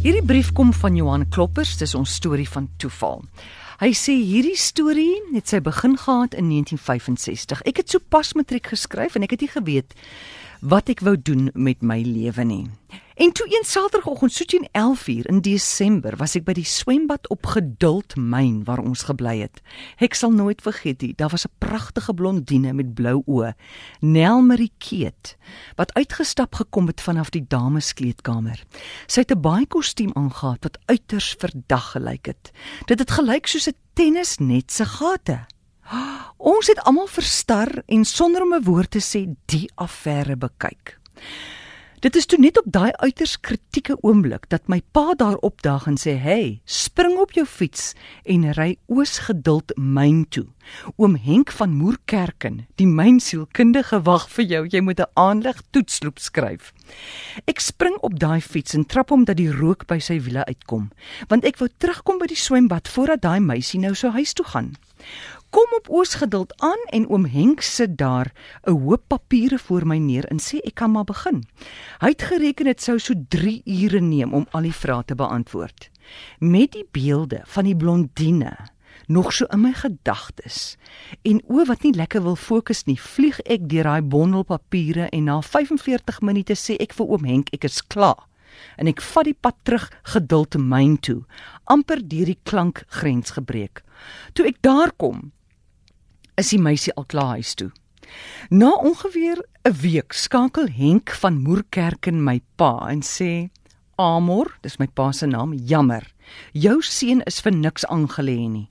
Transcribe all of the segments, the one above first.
Hierdie brief kom van Johan Kloppers, dis ons storie van toeval. Hy sê hierdie storie het sy begin gehad in 1965. Ek het sopas matriek geskryf en ek het nie geweet wat ek wou doen met my lewe nie. En toe een Saterdagoggend so teen 11uur in Desember was ek by die swembad op Geduld Myn waar ons gebly het. Ek sal nooit vergeet nie, daar was 'n pragtige blondine met blou oë, Nelmarie Keet, wat uitgestap gekom het vanaf die dameskleedkamer. Sy het 'n baie kostuum aangetree wat uiters verdag gelyk het. Dit het gelyk soos 'n tennisnet se gate. Ons het almal verstar en sonder om 'n woord te sê die affære bekyk. Dit is toe net op daai uiters kritieke oomblik dat my pa daar opdaag en sê: "Hey, spring op jou fiets en ry oos geduld myn toe. Oom Henk van Moerkerken, die mynsielkundige wag vir jou. Jy moet 'n aanleg toetsloop skryf." Ek spring op daai fiets en trap hom dat die rook by sy wiele uitkom, want ek wou terugkom by die swembad voordat daai meisie nou sou huis toe gaan kom op oos geduld aan en oom Henk sit daar 'n hoop papiere voor my neer en sê ek kan maar begin. Hy het gereken dit sou so 3 ure neem om al die vrae te beantwoord. Met die beelde van die blondine nog so in my gedagtes en o wat nie lekker wil fokus nie, vlieg ek deur daai bondel papiere en na 45 minute sê ek vir oom Henk ek is klaar en ek vat die pad terug geduld te myn toe amper deur die klankgrens gebreek toe ek daar kom is die meisie al klaar huis toe. Na ongeveer 'n week skakel Henk van Moerkerk in my pa en sê: "Amor, dis my pa se naam, jammer. Jou seun is vir niks aangelê nie."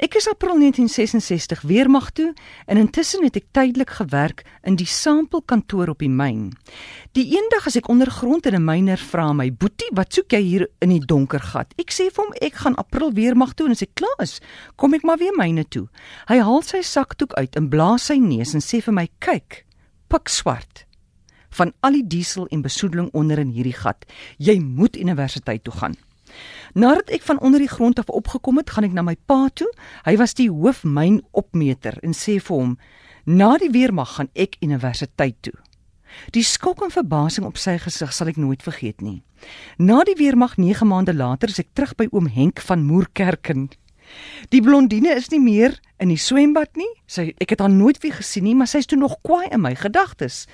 Ek is April 1966 weermag toe en intussen het ek tydelik gewerk in die sampelkantoor op die myn. Die eendag as ek ondergrond in 'n myner vra my boetie, "Wat soek jy hier in die donker gat?" Ek sê vir hom ek gaan April weermag toe en as ek klaar is, kom ek maar weer myne toe. Hy haal sy sakdoek uit en blaas sy neus en sê vir my, "Kyk, pik swart." Van al die diesel en besoedeling onder in hierdie gat, jy moet universiteit toe gaan. Nadat ek van onder die grond af opgekom het, gaan ek na my pa toe. Hy was die hoofmyn opmeter en sê vir hom: "Na die weermag gaan ek universiteit toe." Die skok en verbasing op sy gesig sal ek nooit vergeet nie. Na die weermag 9 maande later is ek terug by oom Henk van Moerkerken. Die blondine is nie meer in die swembad nie. Sy ek het haar nooit weer gesien nie, maar sy is toe nog kwaai in my gedagtes.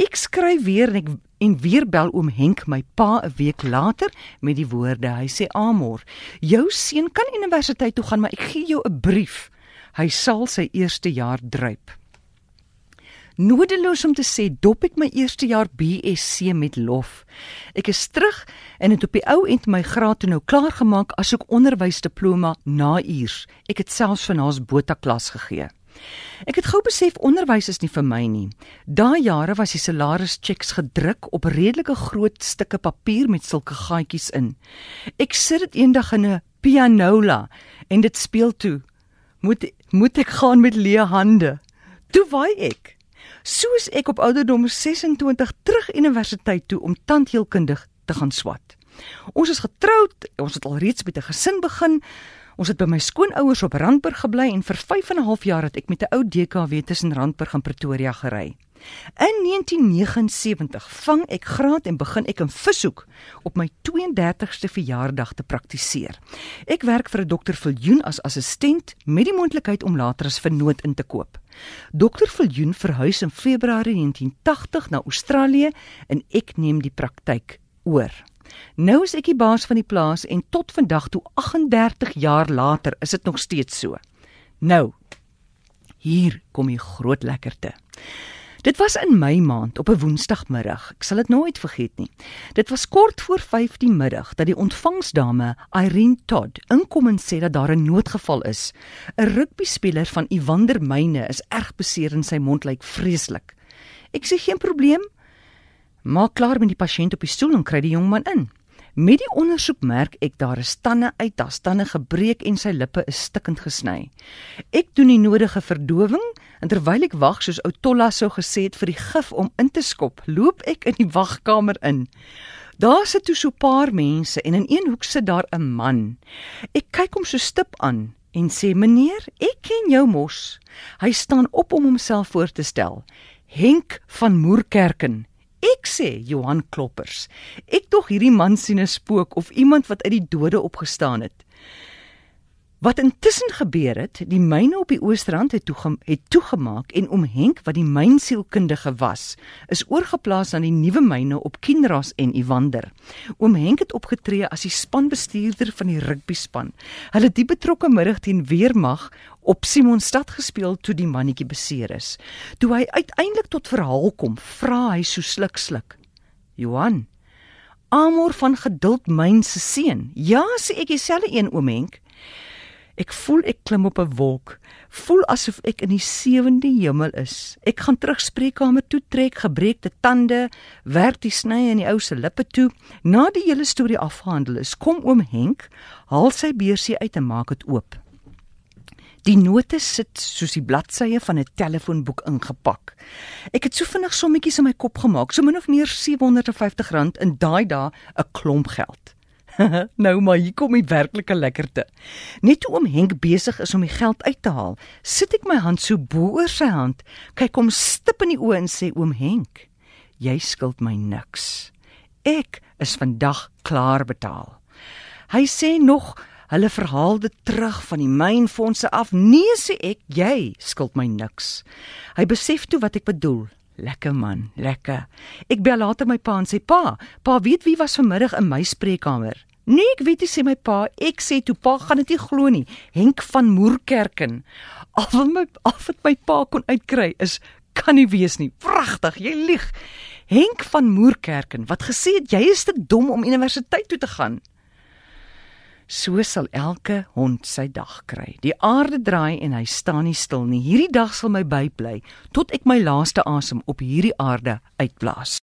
Ek skryf weer en ek en weer bel oom Henk my pa 'n week later met die woorde. Hy sê: "Amor, jou seun kan universiteit toe gaan, maar ek gee jou 'n brief. Hy sal sy eerste jaar druip." Nodeloos om te sê, dop ek my eerste jaar BSc met lof. Ek is terug en het op die ou end my graad toe nou klaar gemaak asook onderwysdiploma na uurs. Ek het selfs van haar bota klas gegee. Ek het gou besef onderwys is nie vir my nie. Daai jare was die salarischecks gedruk op redelike groot stukke papier met sulke gaatjies in. Ek sit dit eendag in 'n pianola en dit speel toe. Moet moet ek gaan met leë hande. Toe waai ek soos ek op ouderdom 26 terug universiteit toe om tandheelkundig te gaan swat. Ons is getroud, ons het al reeds met 'n gesin begin. Ons het by my skoonouers op Randburg gebly en vir 5 en 'n half jaar het ek met 'n ou DKW tussen Randburg en Pretoria gery. In 1979 vang ek graad en begin ek in vishoek op my 32ste verjaardag te praktiseer. Ek werk vir 'n dokter Viljoen as assistent met die moontlikheid om later as vernoot in te koop. Dokter Viljoen verhuis in Februarie 1980 na Australië en ek neem die praktyk oor. Nou is ek die baas van die plaas en tot vandag toe 38 jaar later is dit nog steeds so. Nou hier kom die groot lekkerte. Dit was in Mei maand op 'n Woensdagmiddag. Ek sal dit nooit vergeet nie. Dit was kort voor 5 die middag dat die ontvangsdame Irene Todd inkom en sê dat daar 'n noodgeval is. 'n Rugbyspeler van Evander Myne is erg beseer en sy mond lyk vreeslik. Ek sê geen probleem. Maak klaar met die pasiënt op die stoel en kry die jong man in. Met die ondersoek merk ek daar is tande uit, daar's tande gebreek en sy lippe is stikkend gesny. Ek doen die nodige verdowing en terwyl ek wag soos ou Tolla sou gesê het vir die gif om in te skop, loop ek in die wagkamer in. Daar sit toe so 'n paar mense en in een hoek sit daar 'n man. Ek kyk hom so stip aan en sê: "Meneer, ek ken jou mos." Hy staan op om homself voor te stel. Henk van Moerkerken. Ek sê Johan Kloppers. Ek tog hierdie man sien 'n spook of iemand wat uit die dode opgestaan het. Wat intussen gebeur het, die myne op die Oostrand het toege het toegemaak en oom Henk wat die mynsielkundige was, is oorgeplaas aan die nuwe myne op Kinras en Evander. Oom Henk het opgetree as die spanbestuurder van die rugbyspan. Hulle het die betrokke middag teen Weermag op Simonstad gespeel toe die mannetjie beseer is. Toe hy uiteindelik tot verhaal kom, vra hy so sluk sluk. Johan, Amor van geduld myn se seun. Ja, sê ek dieselfde een oom Henk. Ek voel ek klim op 'n wolk, voel asof ek in die sewende hemel is. Ek gaan terug spreekkamer toe trek gebreekte tande, werk die sny in die ou se lippe toe. Na die hele storie afgehandel is, kom oom Henk, haal sy beursie uit en maak dit oop. Die note sit soos die bladsye van 'n telefoonboek ingepak. Ek het so vinnig sommetjies in my kop gemaak, so min of meer R750 in daai dae 'n klomp geld. nou maar hier kom die werklike lekkerte. Net toe oom Henk besig is om die geld uit te haal, sit ek my hand so bo oor sy hand, kyk hom stip in die oë en sê oom Henk, jy skuld my niks. Ek is vandag klaar betaal. Hy sê nog Hulle verhaal dit terug van die mynfondse af. Nee sê ek, jy skuld my niks. Hy besef toe wat ek bedoel. Lekker man, lekker. Ek bel later my pa en sê pa, pa weet wie was vanmiddag in my spreekkamer? Nee, ek weet nie sê my pa. Ek sê toe pa gaan dit nie glo nie. Henk van Moerkerken. Al wat my al wat my pa kon uitkry is kan nie wees nie. Pragtig, jy lieg. Henk van Moerkerken wat gesê het jy is te dom om universiteit toe te gaan. So sal elke hond sy dag kry. Die aarde draai en hy staan nie stil nie. Hierdie dag sal my bybly tot ek my laaste asem op hierdie aarde uitblaas.